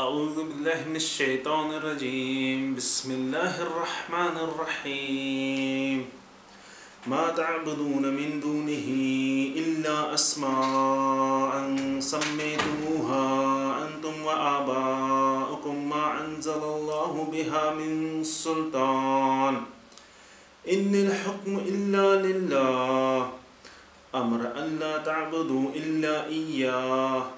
أعوذ بالله من الشيطان الرجيم بسم الله الرحمن الرحيم ما تعبدون من دونه إلا أسماء سميتموها أنتم وآباؤكم ما أنزل الله بها من سلطان إن الحكم إلا لله أمر أن لا تعبدوا إلا إياه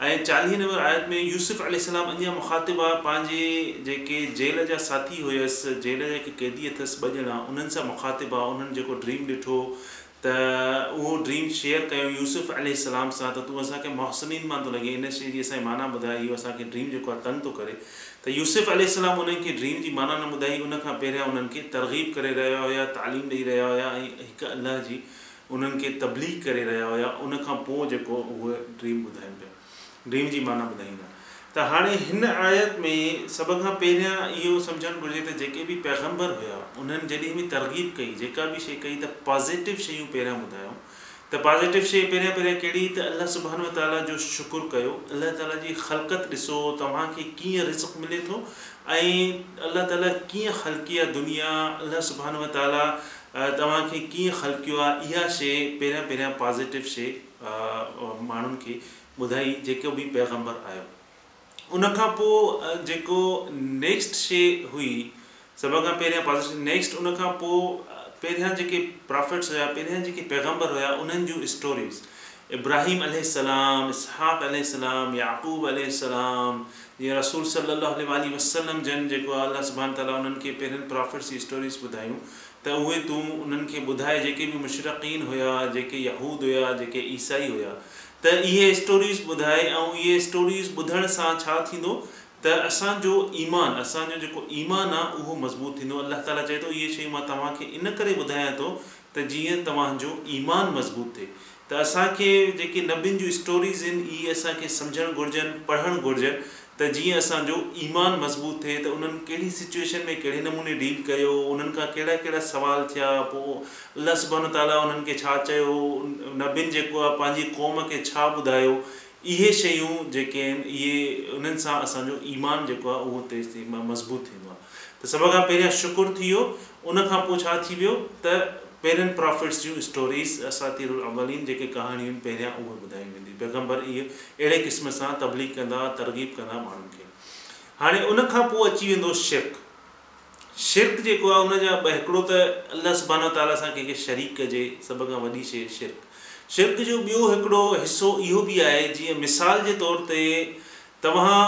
ऐं चालीह नंबर आयत में यूसुफ़ी सलाम अञा मुखातिबु आहे पंहिंजे जेके जेल जा साथी हुयसि जेल जा जेके कैदी अथसि ॿ ॼणा उन्हनि सां मुखातिबु आहे उन्हनि जेको ड्रीम ॾिठो त उहो ड्रीम शेयर कयो यूसुफ़ यूसुफ़लाम सां त तूं असांखे मोहसिन मां थो लॻे इन शइ जी असांजी माना ॿुधाई इहो असांखे ड्रीम जेको आहे तंग थो करे त यूसुफ़ी सलाम उन्हनि खे ड्रीम जी माना न ॿुधाई उनखां पहिरियां उन्हनि खे तरगीब करे रहिया हुया तालीम ॾेई रहिया हुया ऐं हिकु अलाह जी उन्हनि खे तबलीग करे रहिया हुया उन खां पोइ जेको उहे ड्रीम ॿुधाइनि पिया ड्रीम जी माना ॿुधाईंदा त हाणे हिन आयत में सभ खां पहिरियां इहो सम्झणु घुरिजे त जेके बि पैगंबर हुया उन्हनि जॾहिं बि तरगीब कई जेका बि शइ कई त पॉज़िटिव शयूं पहिरियां ॿुधायूं त पॉज़िटिव शइ पहिरियां पहिरियां कहिड़ी त अलाह सुबहान ताला जो शुकुरु कयो अलाह ताला जी ख़लकत ॾिसो तव्हांखे कीअं रिस्क मिले थो ऐं अलाह ताला कीअं ख़लकी आहे दुनिया अलाह सुबहान ताला तव्हांखे कीअं ख़लकियो आहे इहा शइ पहिरियां पहिरियां पॉज़िटिव शइ माण्हुनि खे ॿुधाई जेको बि पैगम्बर आयो उन खां पोइ जेको नेक्स्ट शइ हुई सभ खां पहिरियां पॉज़िटिव नेक्स्ट उन खां पोइ पहिरियां जेके प्रॉफिट्स हुया पहिरियां जेके पैगम्बर हुया उन्हनि जूं स्टोरीज़ इब्राहिम अलाम इसहाक़ अलाम याक़ूब अलाम या रसूल सलाहु वसलम जन जेको आहे अलाह सुबहान ताला उन्हनि खे पहिरियनि प्रॉफिट्स जी स्टोरीज़ ॿुधायूं त उहे तूं उन्हनि खे ॿुधाए जेके बि मुशरक़ीन हुया जेके यहूद हुया जेके ईसाई हुया त इहे स्टोरीज़ ॿुधाए ऐं इहे स्टोरीज़ ॿुधण सां छा थींदो त असांजो ईमान असांजो जेको ईमान आहे उहो मज़बूत थींदो अलाह ताला चए थो इहे शयूं मां तव्हांखे इन करे ॿुधायां थो त जीअं तव्हांजो ईमान मज़बूत थिए त असांखे जेके नबियुनि जूं स्टोरीज़ आहिनि इहे असांखे सम्झणु घुरिजनि पढ़णु घुरिजनि त जीअं असांजो ईमान मज़बूत थिए त उन्हनि कहिड़ी सिचुएशन में कहिड़े नमूने डील कयो उन्हनि खां कहिड़ा कहिड़ा सुवाल थिया पोइ लाल उन्हनि खे छा चयो उन जेको आहे पंहिंजी क़ौम खे छा ॿुधायो इहे शयूं जेके आहिनि इहे उन्हनि सां असांजो ईमान जेको आहे उहो तेज़ मज़बूत थींदो आहे त सभ खां पहिरियां थी उन पहिरेंट प्रॉफिट्स जूं स्टोरीस अवलीन जेके कहाणियूं आहिनि पहिरियां उहे ॿुधाई वेंदी पैगम्बर इहे अहिड़े क़िस्म सां तबलीग कंदा तरगीब कंदा माण्हुनि खे हाणे उनखां पोइ अची वेंदो शिरक शिरक जेको आहे उनजा ॿ हिकिड़ो त अलाहबाना ताला सां कंहिंखे शरीक कजे सभ खां वॾी शइ शिरक शिरक जो ॿियो हिकिड़ो हिसो इहो बि आहे जीअं मिसाल जे तौर ते तव्हां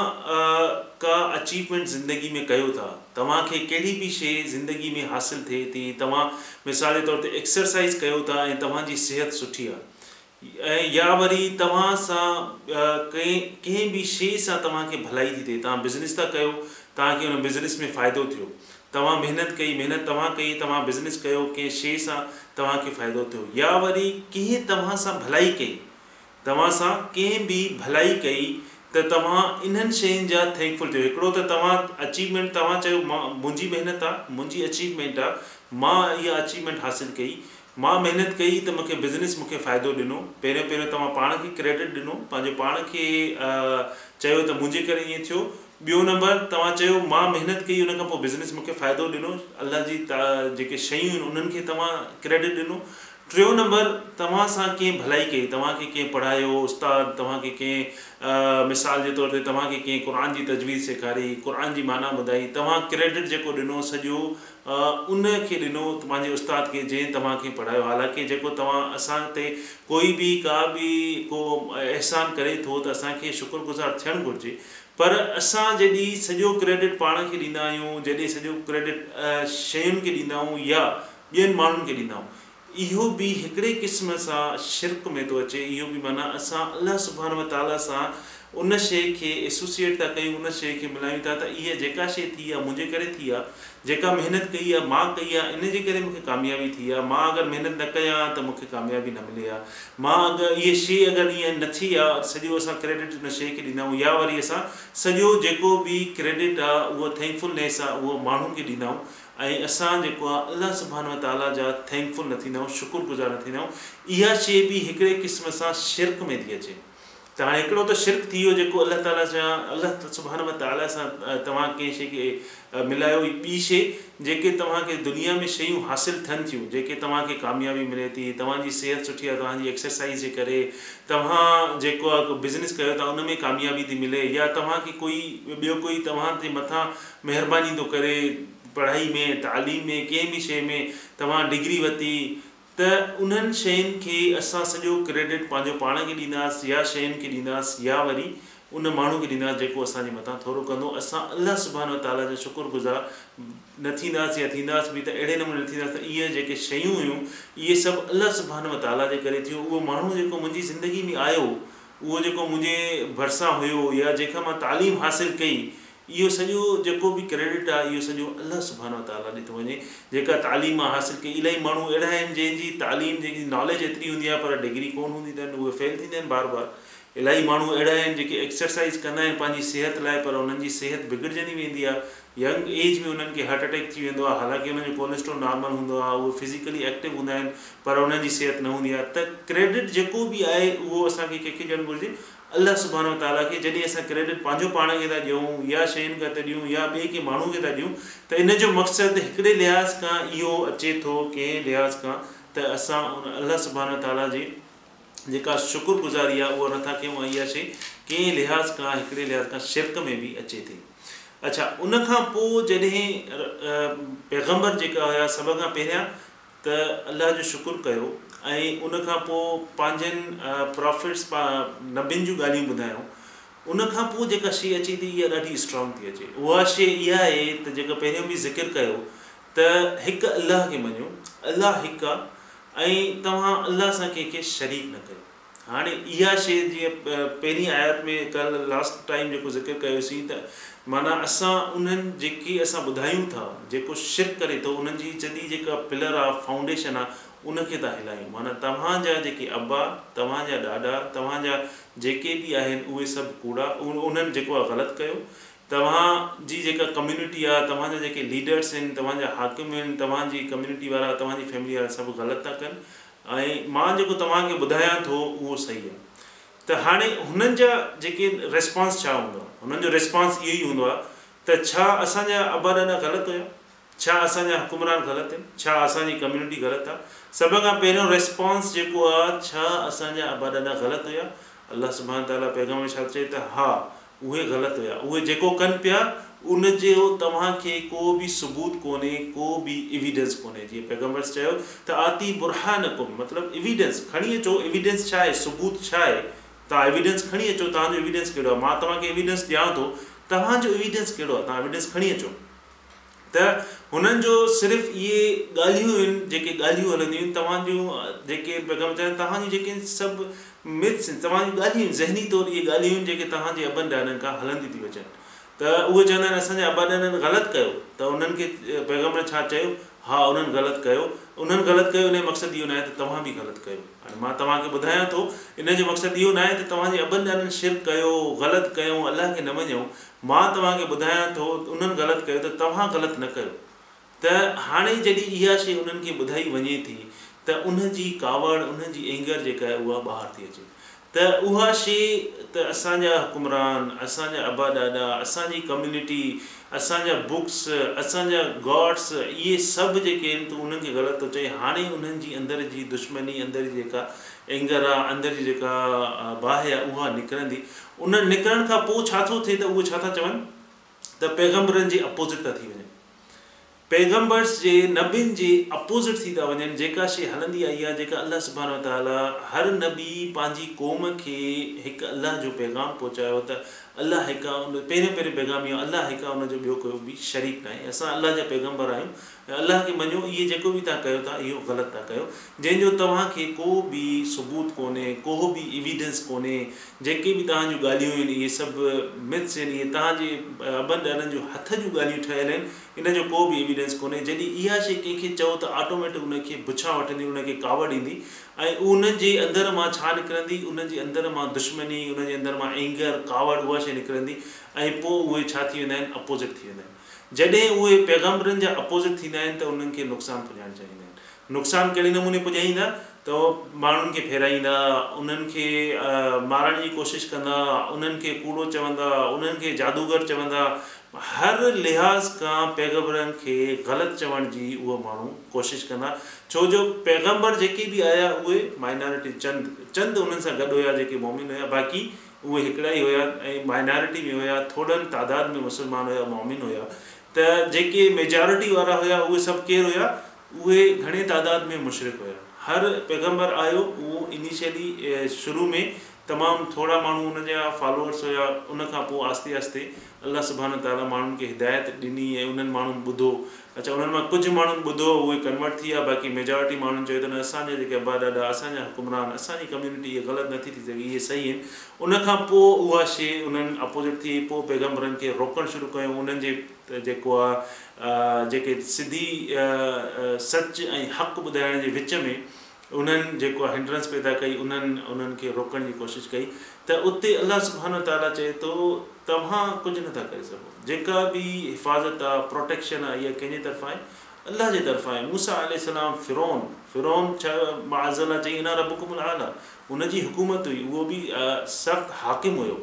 का अचीवमेंट ज़िंदगी में कयो था तव्हांखे कहिड़ी बि शइ ज़िंदगी में हासिलु थिए थी तव्हां मिसाल जे तौर ते एक्सरसाइज़ कयो था ऐं तव्हांजी सिहत सुठी आहे ऐं या वरी तव्हां सां कंहिं कंहिं बि शइ सां तव्हांखे भलाई थी थिए तव्हां बिज़नेस था कयो तव्हांखे हुन बिज़नेस में फ़ाइदो थियो तव्हां महिनत कई महिनत तव्हां कई तव्हां बिज़नेस कयो कंहिं शइ सां तव्हांखे फ़ाइदो थियो या वरी कंहिं तव्हां सां भलाई कई तव्हां सां कंहिं बि भलाई कई त तव्हां इन्हनि शयुनि जा थैंकफुल थियो हिकिड़ो त तव्हां अचीवमेंट तव्हां चयो मां मुंहिंजी महिनत आहे मुंहिंजी अचीवमेंट आहे मां इहा अचीवमेंट हासिलु कई मां महिनत कई त मूंखे बिज़नेस मूंखे फ़ाइदो ॾिनो पहिरियों पहिरियों तव्हां पाण खे क्रेडिट ॾिनो पंहिंजे पाण खे चयो त मुंहिंजे करे ईअं थियो ॿियो नंबर तव्हां चयो मां महिनत कई हुन खां पोइ बिज़नेस मूंखे फ़ाइदो ॾिनो अलाह जी त जेके शयूं आहिनि उन्हनि खे तव्हां क्रेडिट ॾिनो टियों नंबर तव्हां सां कंहिं भलाई कई तव्हांखे कंहिं पढ़ायो उस्ताद तव्हांखे कंहिं मिसाल जे तौर ते तव्हांखे कंहिं क़ुर जी तजवीज़ सेखारी क़ुर जी माना ॿुधाई तव्हां क्रेडिट जेको ॾिनो सॼो उन खे ॾिनो पंहिंजे उस्ताद खे जंहिं तव्हांखे पढ़ायो हालांकि जेको तव्हां असां ते कोई बि का बि को अहसान करे थो त असांखे शुक्रगुज़ार थियणु घुरिजे पर असां जॾहिं सॼो क्रेडिट पाण खे ॾींदा आहियूं जॾहिं सॼो क्रेडिट शयुनि खे ॾींदा आहियूं या ॿियनि माण्हुनि खे ॾींदा आहियूं इहो बि हिकिड़े क़िस्म सां शिरक में थो अचे इहो बि माना असां अलाह सुभाणे ताला सां उन शइ खे एसोसिएट था कयूं उन शइ खे मिलायूं था त इहा जेका शइ थी आहे मुंहिंजे करे थी आहे जेका महिनत कई आहे मां कई आहे इनजे करे मूंखे कामयाबी थी आहे मां अगरि महिनत न कयां त मूंखे कामयाबी न मिली आहे मां अगरि इहा शइ अगरि ईअं न थी आहे सॼो असां क्रेडिट उन शइ खे ॾींदा आहियूं या वरी असां सॼो जेको बि क्रेडिट आहे उहो थैंकफुलनेस आहे उहो माण्हुनि खे ॾींदा आहियूं ऐं असां जेको आहे अलाह सुभहान ताला जा थैंकफुल न थींदा आहियूं शुक्रगुज़ार न थींदा आहियूं इहा शइ बि हिकिड़े क़िस्म सां शिरक में थी अचे त हाणे हिकिड़ो त शिरक थी वियो जेको अलाह ताला सां अलाह सुभान ताला सां तव्हां कंहिं शइ खे मिलायो ॿी शइ जेके तव्हांखे दुनिया में शयूं हासिलु थियनि थियूं जेके तव्हांखे कामयाबी मिले थी तव्हांजी सिहत सुठी आहे तव्हांजी एक्सरसाइज़ जे करे तव्हां जेको आहे बिज़नेस कयो था उन में कामयाबी थी मिले या तव्हांखे कोई ॿियो कोई तव्हां जे मथां महिरबानी थो करे पढ़ाई में तालीम में कंहिं बि शइ में तव्हां डिग्री वरिती त उन्हनि शयुनि खे असां सॼो क्रेडिट पंहिंजो पाण खे ॾींदासीं या शयुनि खे ॾींदासीं या वरी उन माण्हू खे ॾींदासीं जेको असांजे मथां थोरो कंदो असां अलाह सुबहान व ताला जो शुक्रगुज़ार न थींदासीं या थींदासीं बि त अहिड़े नमूने न थींदासीं त इहे जेके शयूं हुयूं इहे सभु अलाह सुबान व ताला जे करे थियो उहो माण्हू जेको मुंहिंजी ज़िंदगी में आयो उहो जेको मुंहिंजे भरिसां हुयो या जेका मां तालीम हासिलु कई इहो सॼो जेको बि क्रेडिट आहे इहो सॼो अलाह सुभाणे ताला ॾिठो वञे जेका तालीम आहे हासिलु कई इलाही माण्हू अहिड़ा आहिनि जंहिंजी तालीम जंहिंजी नॉलेज एतिरी हूंदी आहे पर डिग्री कोन हूंदी अथनि उहे फेल थींदा आहिनि बार बार इलाही माण्हू अहिड़ा आहिनि जेके एक्सरसाइज़ कंदा आहिनि पंहिंजी सिहत लाइ पर उन्हनि जी सिहत बिगड़जंदी वेंदी आहे यंग एज में उन्हनि खे हार्ट अटैक थी वेंदो आहे हालांकि उन्हनि जो कोलेस्ट्रोल नॉर्मल हूंदो आहे उहो फिज़िकली एक्टिव हूंदा आहिनि पर उन्हनि जी सिहत न हूंदी आहे त क्रेडिट जेको बि आहे उहो असांखे कंहिंखे ॾियणु घुरिजे अलाह सुबानो ताला खे जॾहिं असां क्रेडिट पंहिंजो पाण खे था ॾियूं या शयुनि खे था ॾियूं या ॿिए कंहिं माण्हू खे था ॾियूं त इन जो मक़सदु हिकिड़े लिहाज़ खां इहो अचे थो कंहिं लिहाज़ खां त असां उन अलाह सुबाना ताला जी जेका शुक्रगुज़ारी आहे उहा नथा कयूं ऐं इहा शइ कंहिं लिहाज़ खां हिकिड़े लिहाज़ खां शिरक में बि अचे थी अच्छा उन पोइ जॾहिं पैगम्बर जेका हुया सभ खां पहिरियां त अलाह जो शुकुरु कयो ऐं उनखां पोइ पंहिंजनि प्रॉफिट्स पा नबियुनि जूं ॻाल्हियूं ॿुधायूं उनखां पोइ जेका शइ अचे थी इहा ॾाढी स्ट्रॉन्ग थी अचे उहा शइ इहा आहे त जेका पहिरियों बि ज़िकिर कयो त हिकु अलाह खे मञियो अलाह हिकु आहे ऐं तव्हां अलाह सां कंहिंखे शरीक न कयो हाणे इहा शइ जीअं पहिरीं आयात में कल्ह लास्ट टाइम जेको ज़िकिर कयोसीं त माना असां उन्हनि जेकी असां ॿुधायूं था जेको शिर करे थो उन्हनि जी जॾहिं जेका पिलर आहे फाउंडेशन आहे उनखे था हिलायूं माना तव्हांजा जेके अबा तव्हांजा ॾाॾा तव्हांजा जेके बि आहिनि उहे सभु कूड़ा उन्हनि जेको आहे ग़लति कयो तव्हांजी जेका कम्यूनिटी आहे तव्हांजा जेके लीडर्स आहिनि तव्हांजा हाकिम आहिनि तव्हांजी कम्यूनिटी वारा तव्हांजी फैमिली वारा सभु ग़लति था कनि ऐं मां जेको तव्हांखे ॿुधायां थो उहो सही आहे त हाणे हुननि जा जेके रिस्पोंस छा हूंदो आहे हुननि जो रिस्पोंस इहो ई हूंदो आहे त छा असांजा आबा ॾाना ग़लति हुया छा असांजा हुकुमरान ग़लति आहिनि छा असांजी कम्यूनिटी ग़लति आहे सभ खां पहिरियों रिस्पोंस जेको आहे छा असांजा आबा ॾांहुा ग़लति हुया अलाह सुभाणे ताला पैगम्बर्श छा चए त हा उहे ग़लति हुया उहे जेको कनि पिया उनजो तव्हांखे को बि सबूत कोन्हे को बि एविडेंस कोन्हे जीअं पैगम्बर्स चयो त आती बुरहान कुम मतिलबु एविडेंस खणी अचो एविडेंस छा आहे सबूत छा आहे तव्हां एविडेंस खणी अचो तव्हांजो एविडेंस कहिड़ो आहे मां तव्हांखे एविडेंस ॾियां थो तव्हांजो एविडेंस कहिड़ो आहे तव्हां एविडेंस खणी अचो त हुननि जो सिर्फ़ु इहे ॻाल्हियूं आहिनि जेके ॻाल्हियूं हलंदियूं आहिनि तव्हांजूं जेके पैगाम चवंदा आहिनि तव्हांजी जेके सभु मिथ्स आहिनि तव्हांजी ॻाल्हियूं आहिनि ज़हनी तौरु इहे ॻाल्हियूं आहिनि जेके तव्हांजे अबनि अबनदाननि खां हलंदी थी अचनि त उहे चवंदा आहिनि असांजे अबा अॿनाननि ग़लति कयो त उन्हनि खे पैगाम छा चयो हा उन्हनि ग़लति कयो उन्हनि ग़लति कयो हिन जो मक़सदु इहो न आहे त तव्हां बि ग़लति कयो हाणे मां तव्हांखे ॿुधायां थो इन जो मक़सदु इहो न आहे त तव्हांजे अभनि ॼाणनि शिर कयो ग़लति कयो अलाह खे न वञो मां तव्हांखे ॿुधायां थो उन्हनि ग़लति कयो त तव्हां ग़लति न कयो त हाणे जॾहिं इहा शइ उन्हनि खे ॿुधाई वञे थी त उन जी कावड़ उन्हनि जी एंगर जेका आहे उहा ॿाहिरि थी अचे त उहा शइ त असांजा हुकुमरान असांजा अबा दादा असांजी कम्यूनिटी असांजा बुक्स असांजा गॉड्स इहे सभु जेके आहिनि त उन्हनि खे ग़लति थो चए हाणे उन्हनि जी अंदरि जी दुश्मनी अंदरि जी जेका एंगर आहे अंदरि जी जेका बाहि आहे उहा निकिरंदी उन निकिरण खां पोइ छा थो थिए त उहे छा था चवनि त पैगम्बरनि जी अपोज़िट था थी वञनि पैगंबर्स जे नबीनि जे अपोज़िट थी था वञनि जेका शइ हलंदी आई आहे जेका अलाह सुभाणे हर नबी पंहिंजी क़ौम खे हिकु अलाह जो पैगाम पहुचायो अलाह हिकु आहे उन पहिरियों पहिरियों पैगामी अलाह हिकु आहे उनजो ॿियो कोई बि शरीक न आहे असां अलाह जा पैगाम्बर आहियूं ऐं अलाह खे मञो इहे जेको बि तव्हां कयो था इहो ग़लति था कयो जंहिंजो तव्हांखे को बि सबूत कोन्हे को बि एविडेंस कोन्हे जेके बि तव्हां जूं ॻाल्हियूं आहिनि इहे सभु मिथ्स आहिनि इहे तव्हांजे अॿनि अननि जो हथ जूं ॻाल्हियूं ठहियल आहिनि इन जो को बि एविडेंस कोन्हे जॾहिं इहा शइ कंहिंखे चओ त ऑटोमेटिक उनखे बुछा वठंदी उनखे कावड़ ईंदी ऐं उन्हनि जे अंदर मां छा निकिरंदी उन्हनि जे अंदर मां दुश्मनी उन जे अंदर मां एंगर कावड़ उहा शइ निकिरंदी ऐं पोइ उहे छा थी वेंदा आहिनि अपोज़िट थी वेंदा आहिनि जॾहिं उहे पैगम्बरनि जा अपोज़िट थींदा आहिनि त उन्हनि खे नुक़सानु पुॼाइणु चाहींदा आहिनि नुक़सानु कहिड़े नमूने पुॼाईंदा त उहो माण्हुनि खे फेराईंदा उन्हनि खे मारण जी कोशिशि कंदा उन्हनि खे कूड़ो चवंदा उन्हनि खे जादूगर चवंदा हर लिहाज़ खां पैगंबरनि खे ग़लति चवण जी उहो माण्हू कोशिशि कंदा छो जो पैगंबर जेके बि आया उहे माइनॉरिटी चंद चंद उन्हनि सां गॾु हुआ जेके मोमिन हुया बाक़ी उहे हिकिड़ा ई हुआ ऐं में हुया थोरनि तादाद में मुस्लमान मोमिन त जेके मेजॉरिटी वारा उहे सभु केरु उहे घणे में हर पैगंबर आयो वो इनिशियली शुरू में तमामु थोरा माण्हू हुन जा फॉलोअर्स हुया उन खां पोइ आस्ते आस्ते अलाह सुभान ताला माण्हुनि खे हिदायत ॾिनी ऐं उन्हनि माण्हुनि ॿुधो अच्छा उन्हनि मां कुझु माण्हुनि ॿुधो उहे कन्वर्ट थी विया बाक़ी मेजॉरिटी माण्हुनि चयो त न असांजा जेके अबा ॾाॾा असांजा हुकुमरान असांजी कम्यूनिटी इहे ग़लति नथी थी सघे इहे सही आहिनि उनखां पोइ उहा शइ उन्हनि अपोज़िट थी पोइ पैगम्बरनि खे रोकणु शुरू कयो उन्हनि जे जेको आहे जेके सिधी सच ऐं हक़ ॿुधाइण जे विच में उन्हनि जेको आहे हिंड्रेंस पैदा कई उन्हनि उन्हनि खे रोकण जी कोशिशि कई त उते अलाह सुबानो ताला चए थो तव्हां कुझु नथा करे सघो जेका बि हिफ़ाज़त आहे प्रोटेक्शन आहे इहा कंहिंजे तरफ़ां आहे अलाह जे तरफ़ां आहे मूसा सलाम फ़िरोन फिरोन छा माज़ला चई इन मुकुमल हाल आहे उनजी हुकूमत हुई उहो बि सख़्तु हाकिम हुयो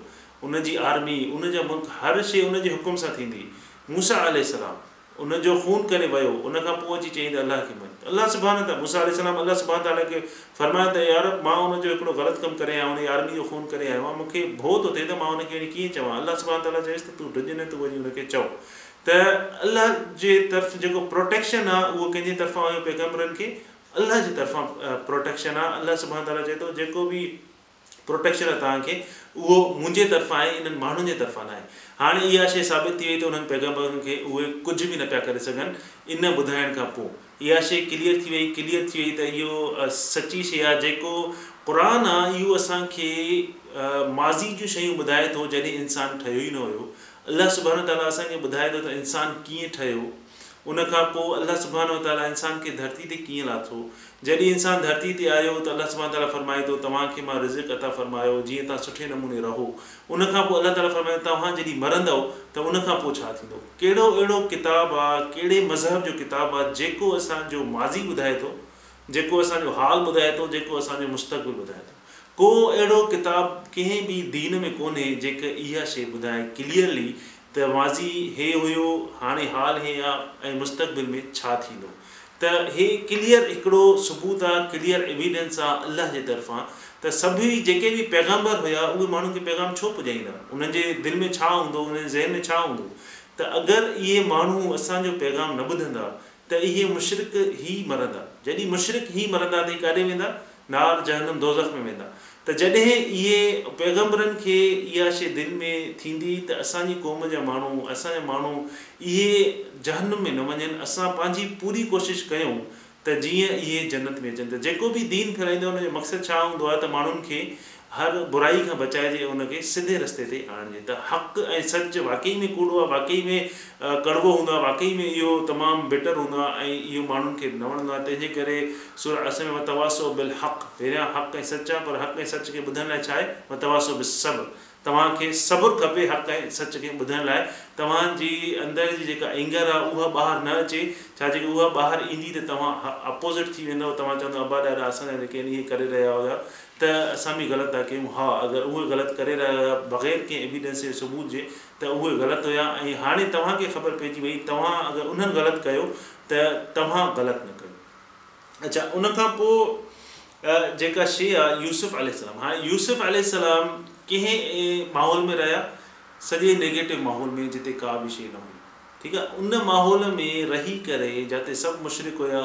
उनजी आर्मी उनजा मुल्क़ हर शइ उन जे हुकुम सां थींदी हुई मूसा अलाम उनजो खून करे वियो उनखां पोइ अची चयईं त अलाह खे अलाह सुभाणे सुभानता मुसाल अलाह सुभाणे ताला खे फरमायो त यार मां हुनजो हिकिड़ो ग़लति कमु करे आहियां यारहनि आर्मी जो फोन करे आयो आहे मूंखे भो थो थिए त मां हुनखे कीअं चवां अलाह सुभाणे ताला चयसि त तूं डुज न तूं वरी हुनखे चओ त अलाह जे तर्फ़ु जेको प्रोटेक्शन आहे उहो कंहिंजे तरफ़ां पैगम्बरनि खे अलाह जे तरफ़ां प्रोटेक्शन आहे अलाह सुभाणे ताला चए थो जेको बि प्रोटेक्शन आहे तव्हांखे उहो मुंहिंजे तरफ़ां आहे इन्हनि माण्हुनि जे तरफ़ां न आहे हाणे इहा शइ साबित थी वई त हुननि पैगम्बरनि खे उहे कुझु बि न पिया करे सघनि इन ॿुधाइण खां पोइ इहा शइ क्लियर थी वई क्लियर थी वई त इहो सची शइ आहे जेको क़ुर आहे इहो असांखे माज़ी जूं शयूं ॿुधाए थो जॾहिं इंसानु ठहियो ई न हुयो अलाह सुभाणे ताला असांखे ॿुधाए थो त इंसानु कीअं ठहियो उन खां पोइ अलाह सुभाणे ताला इंसान खे धरती ते कीअं लाथो जॾहिं इंसानु धरती ते आयो त अलाह सुभान ताला फरमाए थो तव्हांखे मां रिज़िक अता फ़रमायो जीअं तव्हां सुठे नमूने रहो उन खां पोइ अलाह ताला फरमायो तव्हां जॾहिं मरंदव त उन खां पोइ छा थींदो कहिड़ो अहिड़ो किताबु आहे कहिड़े मज़हब जो किताबु आहे जेको असांजो माज़ी ॿुधाए थो जेको असांजो हाल ॿुधाए थो जेको असांजो मुस्तक़बिल ॿुधाए थो को अहिड़ो किताबु कंहिं बि दीन में कोन्हे जेके इहा शइ ॿुधाए क्लीअरली त माज़ी इहे हुयो हाणे हाल इहे आहे ऐं मुस्तक़बिल में छा थींदो त इहे क्लियर हिकिड़ो सबूत आहे क्लियर एविडेंस आहे अलाह जे तरफ़ां त सभई जेके बि पैगाम्बर हुया उहे माण्हुनि खे पैगाम छो पुॼाईंदा उन्हनि जे दिलि में छा हूंदो उन जे ज़हन में छा हूंदो त अगरि इहे माण्हू असांजो पैगाम न ॿुधंदा त इहे मुशरक़ ई मरंदा जॾहिं मुशरक़ ई मरंदा त काॾे वेंदा नार जहनम दोज़ में वेंदा त जॾहिं इहे पैगंबरनि खे इहा शइ दिलि में थींदी त असांजी क़ौम जा माण्हू असांजा माण्हू इहे जहन में न वञनि असां पंहिंजी पूरी कोशिशि कयूं त जीअं इहे जन्नत में अचनि त जेको बि दीन फहिराईंदो आहे हुन मक़सदु छा हूंदो आहे त माण्हुनि खे हर बुराई खां बचाइजे उनखे सिधे रस्ते ते आणिजे त हक़ु ऐं सच वाक़ई में कूड़ो आहे वाक़ई में कड़वो हूंदो आहे वाक़ई में इहो तमामु बेटर हूंदो आहे ऐं इहो माण्हुनि खे न वणंदो आहे तंहिंजे करे सुर सूरत में वतवासो बिल हक़ पहिरियां हक़ ऐं सच आहे पर हक़ ऐं सच खे ॿुधण लाइ छा आहे वतवासो बि सभु तव्हांखे सबुरु खपे हक़ ऐं सच खे ॿुधण लाइ तव्हांजी अंदरि जी जेका एंगर आहे उहा ॿाहिरि न अचे छाजे उहा ॿाहिरि ईंदी त तव्हां अपोज़िट थी वेंदव तव्हां चवंदव अबा ॾाढा असांजा जेके आहिनि करे रहिया हुया त असां बि ग़लति था कयूं हा अगरि उहे ग़लति करे रहिया बग़ैर कंहिं एविडेंस जे सबूत जे त उहे ग़लति हुया ऐं हाणे तव्हांखे ख़बर पइजी वई तव्हां अगरि उन्हनि ग़लति कयो त तव्हां ग़लति न कयो अच्छा उन खां पोइ जेका शइ आहे यूसुफ अल हाणे यूसुफ यूसुफ़ल कंहिं माहौल में रहिया सॼे नेगेटिव माहौल में जिते का बि शइ न हुई ठीकु आहे उन माहौल में रही करे जिते सभु मुशरक़ हुया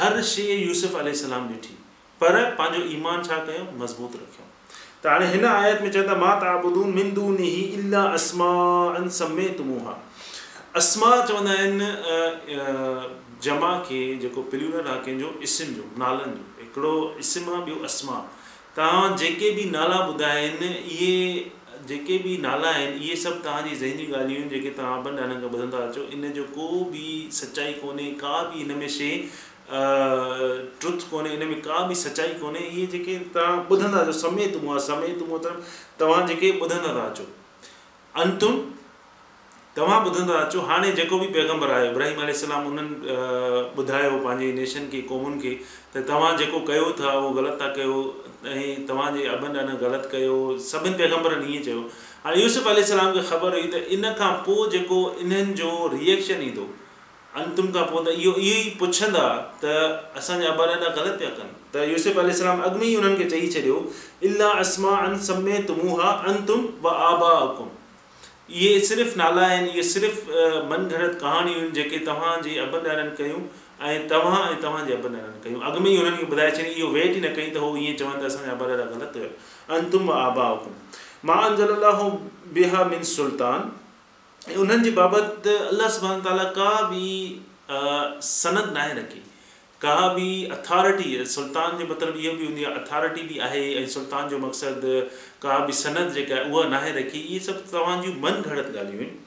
हर शइ यूसुफ यूसुफ़लाम ॾिठी पर पंहिंजो ईमान छा कयूं मज़बूत रखियऊं त हाणे हिन आयत में चवनि था मां तव्हां ॿुधूं असमा चवंदा आहिनि जमा खे जेको प्ल्यूल आहे कंहिंजो इस्म जो नालनि जो हिकिड़ो इस्म आहे ॿियो असमा तव्हां जेके बि नाला ॿुधा आहिनि इहे जेके बि नाला आहिनि इहे सभु तव्हांजी ज़हनी ॻाल्हियूं आहिनि जेके तव्हां ॿ नालनि खां ॿुधंदा अचो इन जो को बि सचाई कोन्हे का बि हिन में शइ ट्रुथ कोन्हे इन में का बि सचाई कोन्हे इहे जेके तव्हां ॿुधंदा समय आहे समय समेत मुत तव्हां जेके ॿुधंदा था अचो अंतुम तव्हां ॿुधंदा अचो हाणे जेको बि पैगम्बर आहे इब्राहिम अल ॿुधायो पंहिंजे नेशन खे क़ौमुनि खे त तव्हां जेको कयो था उहो ग़लति था कयो ऐं तव्हांजे अबनि अन ग़लति कयो सभिनि पैगम्बरनि ईअं चयो हाणे यूसुफ़ल सलाम खे ख़बर हुई त इन खां पोइ जेको इन्हनि जो रिएक्शन ईंदो अंतुम खां पोइ त इहो इहो ई पुछंदा त असांजा अबा आबारॾा ग़लति पिया कनि त यूसुफ यूसुफ़लाम अॻु में ई उन्हनि खे चई छॾियो इला असमा अन समे अंतुम व आबा हुकुम इहे सिर्फ़ु नाला आहिनि इहे सिर्फ़ु मन गड़त कहाणियूं आहिनि जेके तव्हांजे अबनि अभन कयूं ऐं तव्हां ऐं तव्हांजे अबनि अभनरनि कयूं अॻु में ई उन्हनि खे ॿुधाए छॾियईं इहो वेट ई न कई त हू ईअं चवनि त असांजा अबा अबारा ग़लति हुया अंतुम व आबा हुकुम मां अंज़ल अलाह बिहा मिन सुल्तान ऐं उन्हनि जे बाबति अलाह सुबान ताला का बि सनदुत नाहे रखी का बि अथॉरिटी सुल्तान जो मतिलबु इहो बि हूंदी आहे अथॉरिटी बि आहे ऐं सुल्तान जो मक़सदु का बि सनत जेका आहे उहा नाहे रखी इहे सभु तव्हां जूं मन घणत ॻाल्हियूं आहिनि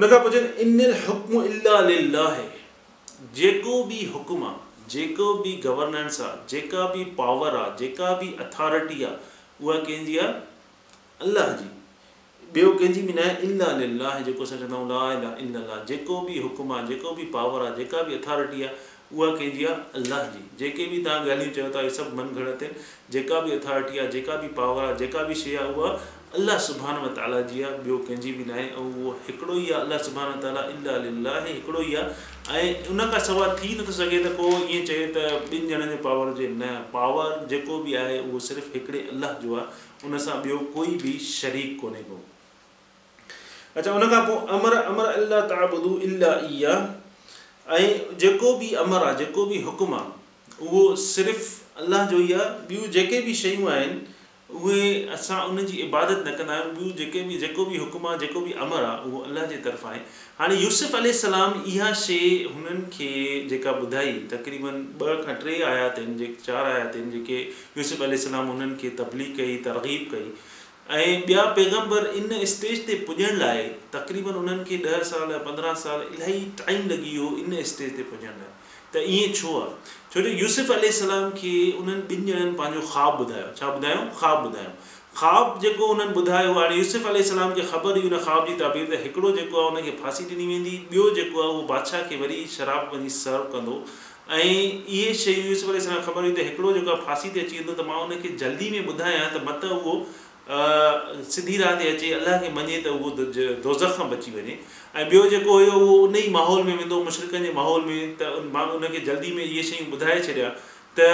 उनखां पोइ चवनि इन हुकम जेको बि हुकुम आहे जेको बि गवर्नेंस आहे जेका बि पावर आहे जेका बि अथॉरिटी आहे उहा कंहिंजी आहे अलाह जी ॿियो कंहिंजी बि न आहे इल जेको असां चवंदा आहियूं ला इला इन जेको बि हुकुम आहे जेको बि पावर आहे जेका बि अथॉरिटी आहे उहा कंहिंजी आहे अलाह जी जेके बि तव्हां ॻाल्हियूं चयो था इहे सभु मन घणत आहिनि जेका बि अथॉरिटी आहे जेका बि पावर आहे जेका बि शइ आहे उहा अलाह सुभहान ताला जी आहे ॿियो कंहिंजी बि न आहे ऐं उहो हिकिड़ो ई आहे अलाह ताला इला ही हिकिड़ो ई आहे ऐं उन खां सवाइ थी नथो सघे त को ईअं चए त ॿिनि ॼणनि जे पावर जे न पावर जेको बि आहे उहो सिर्फ़ु हिकिड़े अलाह जो आहे उन सां ॿियो कोई बि शरीक कोन्हे को अच्छा उनखां पोइ अमर अमर अलाह तव्हां ॿुधो इहा ऐं जेको बि अमर आहे जेको बि हुकुम आहे उहो सिर्फ़ु अलाह जो ई आहे ॿियूं जेके बि शयूं आहिनि उहे असां उनजी इबादत न कंदा आहियूं ॿियूं जेके बि जेको बि हुकुम आहे जेको बि अमर आहे उहो अलाह जे तरफ़ आहे हाणे यूसुफ़ अलसलाम इहा शइ हुननि खे जेका ॿुधाई तकरीबन ॿ खां टे आयात आहिनि जेके चारि आयात आहिनि जेके यूसुफ यूसुफ़ल सलाम खे तबलीग कई तरगीब कई ऐं ॿिया पैगम्बर इन स्टेज ते पुॼण लाइ तकरीबन उन्हनि खे ॾह साल पंद्रहं साल इलाही टाइम लॻी वियो इन स्टेज ते पुॼण लाइ त ईअं छो आहे छो जो यूसुफ अलाम खे उन्हनि ॿिनि ॼणनि पंहिंजो ख़्वाब ॿुधायो छा ॿुधायूं ख़्वा ॿुधायो ख़्वाब जेको हुननि ॿुधायो हाणे यूसुफ अलाम खे ख़बर हुई ख़्वाब जी ताबीर हिकिड़ो जेको आहे उनखे फासी ॾिनी वेंदी ॿियो जेको आहे उहो बादशाह खे वरी शराब वञी सर्व कंदो ऐं इहे शयूं यूसुफ अल ख़बर हुई त हिकिड़ो जेको आहे ते अची वेंदो त मां उनखे जल्दी में ॿुधायां त मत उहो सिधी राह ते अचे अलाह खे मञे त उहो रोज़ खां बची वञे ऐं ॿियो जेको हुयो उहो उन ई माहौल में वेंदो मुशरक़ जे माहौल में त मां उनखे जल्दी में इहे शयूं ॿुधाए छॾिया त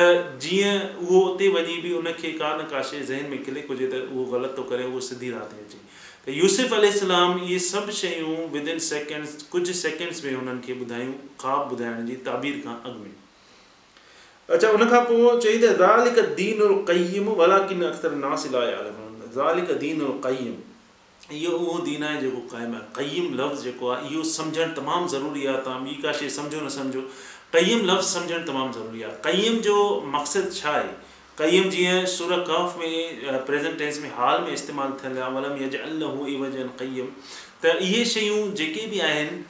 जीअं उहो उते वञी बि उन खे का न का शइ ज़हन में क्लिक हुजे त उहो ग़लति थो करे उहो सिधी राह ते अचे त यूसुफ़लाम इहे सभु शयूं विद इन सेकेंड्स कुझु सेकेंड्स में हुननि खे ॿुधायूं ख़्वाब ॿुधाइण जी ताबीर खां अॻु में अच्छा उनखां पोइ चई त दीन कयम चईं तक्सर नास ज़ालिक दीन कयम इहो उहो दीन आहे जेको क़ाइमु आहे कयम लफ़्ज़ु जेको आहे इहो सम्झणु तमामु ज़रूरी आहे तव्हां ॿी का शइ सम्झो न सम्झो क़ईम लफ़्ज़ सम्झणु तमामु ज़रूरी आहे कयम जो मक़सदु छा आहे कयम जीअं सुर कफ़ में प्रेज़ेंट टेंस में हाल में इस्तेमालु थियल आहे मलम जे अलम त इहे शयूं जेके बि आहिनि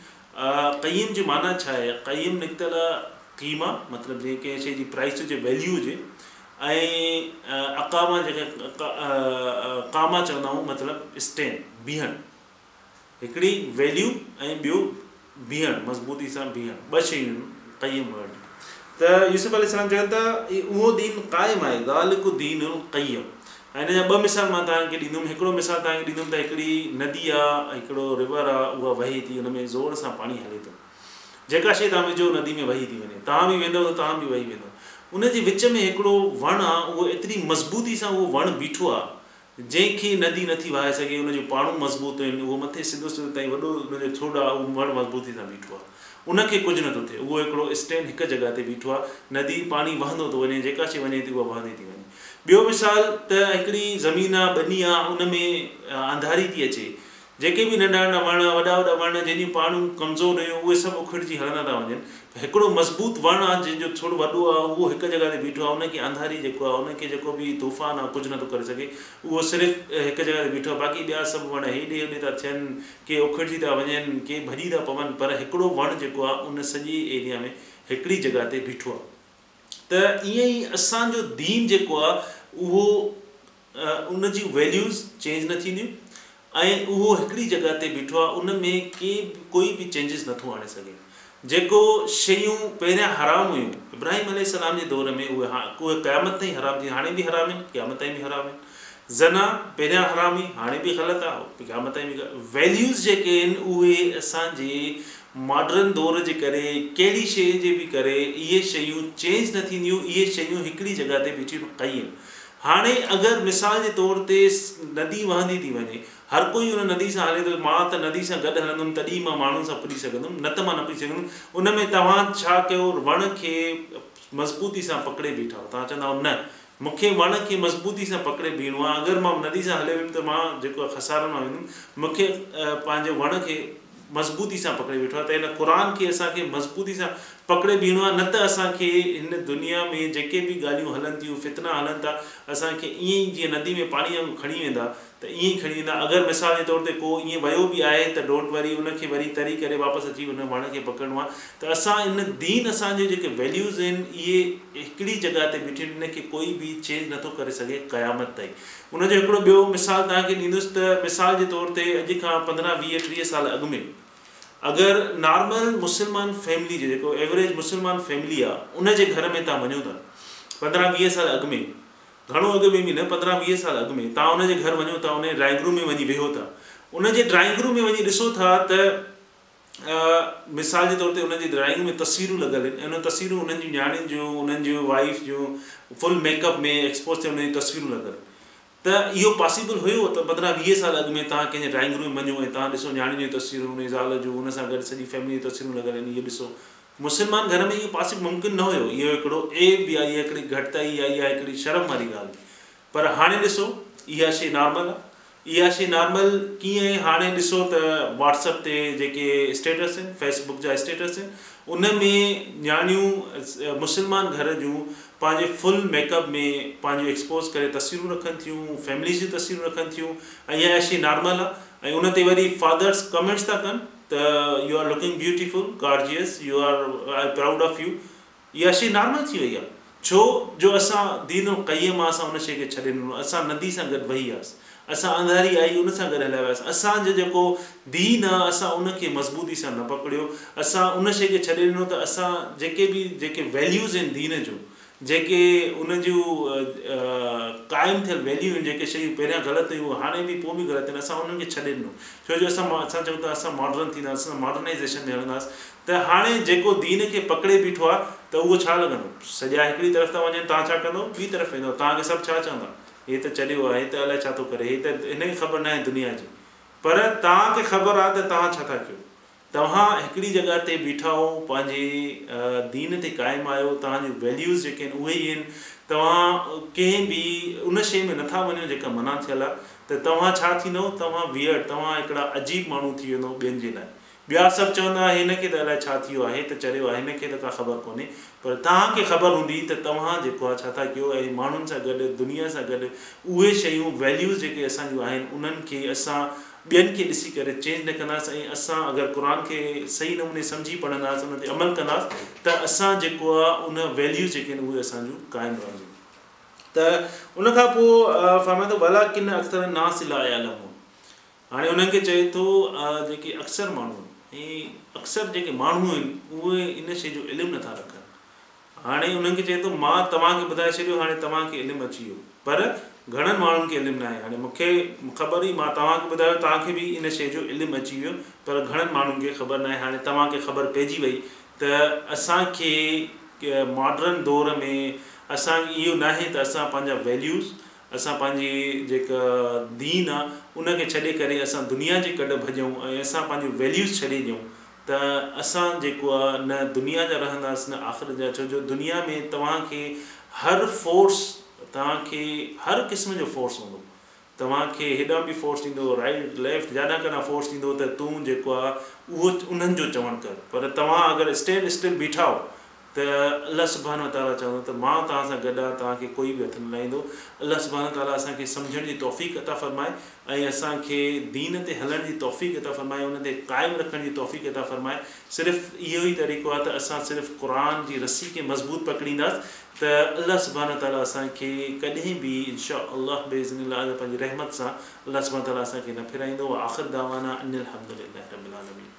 कयम जी माना छा आहे कयम निकितल क़ीमा मतिलबु जीअं कंहिं शइ जी प्राइस हुजे वैल्यू हुजे ऐं अकामा जेके कामा चवंदा आहियूं मतिलबु स्टेन बीहण हिकिड़ी वैल्यू ऐं ॿियो बीहण मज़बूती सां बीहण ॿ शयूं आहिनि कयम वटि त यूसुफ अलाम चवनि था उहो दीन क़ाइमु आहे लालकु दीन कयम ऐं हिन जा ॿ मिसाल मां तव्हांखे ॾींदुमि हिकिड़ो मिसाल तव्हांखे ॾींदुमि त हिकिड़ी नदी आहे हिकिड़ो रिवर आहे उहा वहे थी हुन में ज़ोर सां पाणी हले थो जेका शइ तव्हां विझो नदी में वही थी वञे तव्हां बि वेंदव त तव्हां बि वही वेंदो उन जे विच में हिकिड़ो वणु आहे उहो एतिरी मज़बूती सां उहो वणु बीठो आहे जंहिंखे नदी नथी वहाए सघे उन जूं पाण मज़बूतियूं आहिनि उहो मथे सिधो सिधो ताईं वॾो उनजो छोॾो आहे उहो वणु मज़बूती सां बीठो आहे उनखे कुझु नथो थिए उहो हिकिड़ो स्टैंड हिकु जॻह ते बीठो आहे नदी पाणी वहंदो थो वञे जेका शइ वञे थी उहा वहंदी थी वञे ॿियो मिसाल त हिकिड़ी ज़मीन आहे ॿनी आहे उन में अंधारी थी अचे जेके बि नंढा नंढा वण वॾा वॾा वण जंहिंजी पाणियूं कमज़ोर हुयूं उहे सभु औखड़जी हलंदा था वञनि हिकिड़ो मज़बूत वणु आहे जंहिंजो थोरो वॾो आहे उहो हिकु जॻह ते बीठो आहे उनखे अंधारी जेको आहे उनखे जेको बि तूफ़ान आहे कुझु नथो करे सघे उहो सिर्फ़ु हिकु जॻह ते बीठो आहे बाक़ी ॿिया सभु वण हेॾे होॾे था थियनि के उखड़जी था वञनि के भॼी था पवनि पर हिकिड़ो वणु जेको आहे उन सॼे एरिया में हिकिड़ी जॻह ते बीठो आहे त ईअं ई असांजो दीन जेको आहे उहो उनजी वैल्यूज़ चेंज न थींदियूं ऐं उहो हिकिड़ी जॻह ते बीठो आहे उन में कंहिं कोई बि चेंजिस नथो आणे सघे जेको शयूं पहिरियां हराम हुयूं इब्राहिम सलाम जे दौर में उहे हा उहे क़यामत ताईं हराम थी हाणे बि हराम आहिनि क़यामत ताईं बि हराम आहिनि ज़ना पहिरियां हराम हुई हाणे बि ग़लति आहे क़याम ताईं बि वैल्यूस जेके आहिनि उहे असांजे मॉडर्न दौर जे करे कहिड़ी शइ जे बि करे इहे शयूं चेंज न थींदियूं इहे शयूं हिकिड़ी जॻह हाणे अगरि मिसाल जे तौर ते नदी वहंदी थी वञे हर कोई उन नदी सां हले थो मां त नदी सां गॾु हलंदुमि तॾहिं मां माण्हुनि सां पुॼी सघंदुमि न त मां न पुॼी सघंदुमि उन में तव्हां छा कयो वण खे मज़बूती सां पकिड़े बीठा तव्हां चवंदा न मूंखे वण खे मज़बूती सां पकिड़े बीहणो आहे अगरि मां नदी सां हले वियुमि त मां जेको आहे खसारनि मां वेंदुमि मूंखे पंहिंजे वण खे मज़बूती सां पकड़े बीठो आहे त हिन क़ुर खे असांखे मज़बूती सां पकिड़े बीहणो आहे न त असांखे हिन दुनिया में जेके बि ॻाल्हियूं हलनि थियूं फितना हलनि था असांखे ईअं ई जीअं नदी में पाणी वांगुरु खणी त ईअं ई खणी वेंदा अगरि मिसाल जे तौर ते को ईअं वियो बि आहे त डोंट वरी उनखे वरी तरी करे वापसि अची उन वण खे पकड़णो आहे त असां इन दीन असांजे जेके वैल्यूज़ आहिनि इहे हिकिड़ी जॻह ते बीठियूं आहिनि इनखे कोई बि चेंज नथो करे सघे क़यामत ताईं उनजो हिकिड़ो ॿियो मिसाल तव्हांखे ॾींदुसि त मिसाल जे तौर ते अॼु खां पंद्रहं वीह टीह साल अॻु में अगरि नॉर्मल मुस्लमान फैमिली जो जेको एवरेज मुस्लमान फैमिली आहे उनजे घर में तव्हां वञो था पंद्रहं वीह साल अॻु में ઘણો અગમે 15 20 સાલ અગમે તા ઉને ઘર વજો તા ઉને ડ્રાઈંગ રૂમ મે વજે હોતા ઉને ડ્રાઈંગ રૂમ મે વજે દસો થા તા અ મિસાલ જે દોરતે ઉને ડ્રાઈંગ મે તસવીર લગલ એ તસવીર ઉનેની જાન જે ઉનેની વાઈફ જે ફૂલ મેકઅપ મે એક્સપોઝ થને તસવીર લગલ તા યો પાસિબલ હોયો તો 15 20 સાલ અગમે તા કે ડ્રાઈંગ રૂમ મણ્યો તા દસો જાનની તસવીર ઉને જાલ જો ઉનસા ઘર સધી ફેમિલી તસવીર લગલ એ યો દસો मुस्लमान घर में इहो पासिब मुमकिन न हुयो इहो हिकिड़ो एप बि आहे घटिताई आहे इहा हिकिड़ी शर्म वारी ॻाल्हि पर हाणे ॾिसो इहा शइ नॉर्मल आहे इहा शइ नॉर्मल कीअं हाणे ॾिसो त वॉट्सप ते जेके स्टेटस आहिनि फेसबुक जा स्टेटस आहिनि में नियाणियूं मुस्लमान घर जूं पंहिंजे फुल मेकअप में पंहिंजो एक्सपोज़ करे तस्वीरूं रखनि थियूं फैमिली जी तस्वीरूं रखनि थियूं ऐं इहा शइ नॉर्मल आहे ऐं उन ते वरी फादर्स कमेंट्स था कनि the you are looking beautiful gorgeous you are I proud of you you इहा शइ नॉर्मल थी वई आहे छो जो असां दीन कई मां असां उन शइ खे छॾे ॾिनो असां नदी सां गॾु वही आयासीं असां अंधारी आई उन सां गॾु हलिया वियासीं असांजो जेको दीन आहे असां उन खे मज़बूती सां न पकड़ियो असां उन शइ खे छॾे ॾिनो त असां जेके बि जेके आहिनि दीन जेके उन जूं क़ाइमु थियल वैल्यू आहिनि जेके शयूं पहिरियां ग़लति हुयूं हाणे बि पोइ बि ग़लति आहिनि असां उन्हनि खे छॾे ॾिनो छो जो असां असां चऊं था असां मॉर्डन थींदासीं मॉडर्नाइज़ेशन में हलंदासीं त हाणे जेको दीन खे पकिड़े बीठो आहे त उहो छा लॻंदो सॼा हिकिड़ी तरफ़ था वञनि तव्हां छा कंदो ॿी तरफ़ वेंदो तव्हांखे सभु छा चवंदा हे त चलियो आहे हे त अलाए छा थो करे हे त हिनखे ख़बर न आहे दुनिया जी पर तव्हांखे ख़बर आहे त तव्हां छा था कयो तव्हां हिकिड़ी जॻह ते बीठा आहियो पंहिंजे दीन ते क़ाइमु आहियो तव्हांजी वैल्यूज़ जेके आहिनि उहे ई आहिनि तव्हां कंहिं बि उन शइ में नथा वञो जेका मना थियल आहे त तव्हां छा थींदो तव्हां बीहर तव्हां हिकिड़ा अजीब माण्हू थी वेंदो ॿियनि जे लाइ ॿिया सभु चवंदा हिन खे त अलाए छा थियो आहे त चढ़ियो आहे हिनखे त का ख़बर कोन्हे पर तव्हांखे ख़बर हूंदी त तव्हां जेको आहे छा था कयो ऐं माण्हुनि सां गॾु दुनिया सां गॾु उहे शयूं वैल्यूज़ जेके असांजूं आहिनि उन्हनि खे असां ॿियनि खे ॾिसी करे चेंज न कंदासीं ऐं असां अगरि क़ुर खे सही नमूने सम्झी पढ़ंदासीं उन ते अमल कंदासीं त असां जेको आहे उन वैल्यू जेके आहिनि उहे असांजूं क़ाइमु रहंदियूं त उनखां पोइ फहिमेंदो भला किन अख़्तरनि नासिलायाल हो हाणे उन्हनि खे चए थो जेके अक्सर माण्हू ऐं अक्सर जेके माण्हू आहिनि उहे इन शइ जो इल्मु नथा रखनि हाणे उन्हनि खे चए थो मां तव्हांखे ॿुधाए छॾियो हाणे तव्हांखे इल्मु अची वियो पर घणनि माण्हुनि खे इल्मु न आहे हाणे मूंखे ख़बर हुई मां तव्हांखे ॿुधायो तव्हांखे बि इन शइ जो इल्मु अची वियो पर घणनि माण्हुनि खे ख़बर न आहे हाणे तव्हांखे ख़बर पइजी वई त असांखे मॉडर्न दौर में असां इहो न आहे त असां पंहिंजा वैल्यूज़ असां पंहिंजी जेका दीन आहे उनखे छॾे करे असां दुनिया जे कॾहिं भॼूं ऐं असां पंहिंजियूं वैल्यूज़ छॾे ॾियूं त असां जेको आहे न दुनिया जा रहंदासीं न आख़िर जा छो जो दुनिया में तव्हांखे हर फोर्स तव्हांखे हर क़िस्म जो फोर्स हूंदो तव्हांखे हेॾा बि फोर्स ॾींदो राइट लेफ्ट जाॾां कॾहिं फोर्स ॾींदो त तूं जेको आहे उहो उन्हनि जो चवणु कर पर तव्हां अगरि स्टेप स्टेप बीठा हो त अलाह सुबानु ताला चवंदो त मां तव्हां सां गॾु आहियां तव्हांखे कोई बि हथ न लाहींदो अलाह सुबहान ताला असांखे सम्झण जी तौफ़ीक़था फ़रमाए ऐं असांखे दीन ते हलण जी तौफ़ीक़ा फ़रमाए हुन ते क़ाइमु रखण जी तौफ़ीक़ा फ़रमाए सिर्फ़ु इहो ई तरीक़ो आहे त असां सिर्फ़ु क़ुर जी रस्सी खे मज़बूत पकड़ींदासीं त अलाह सुबहानु ताला असांखे कॾहिं बि इनशा अलाह बेज़न पंहिंजी रहमत सां अलाह सुबान ताला असांखे न फिराईंदो आख़िर दावाना अनिल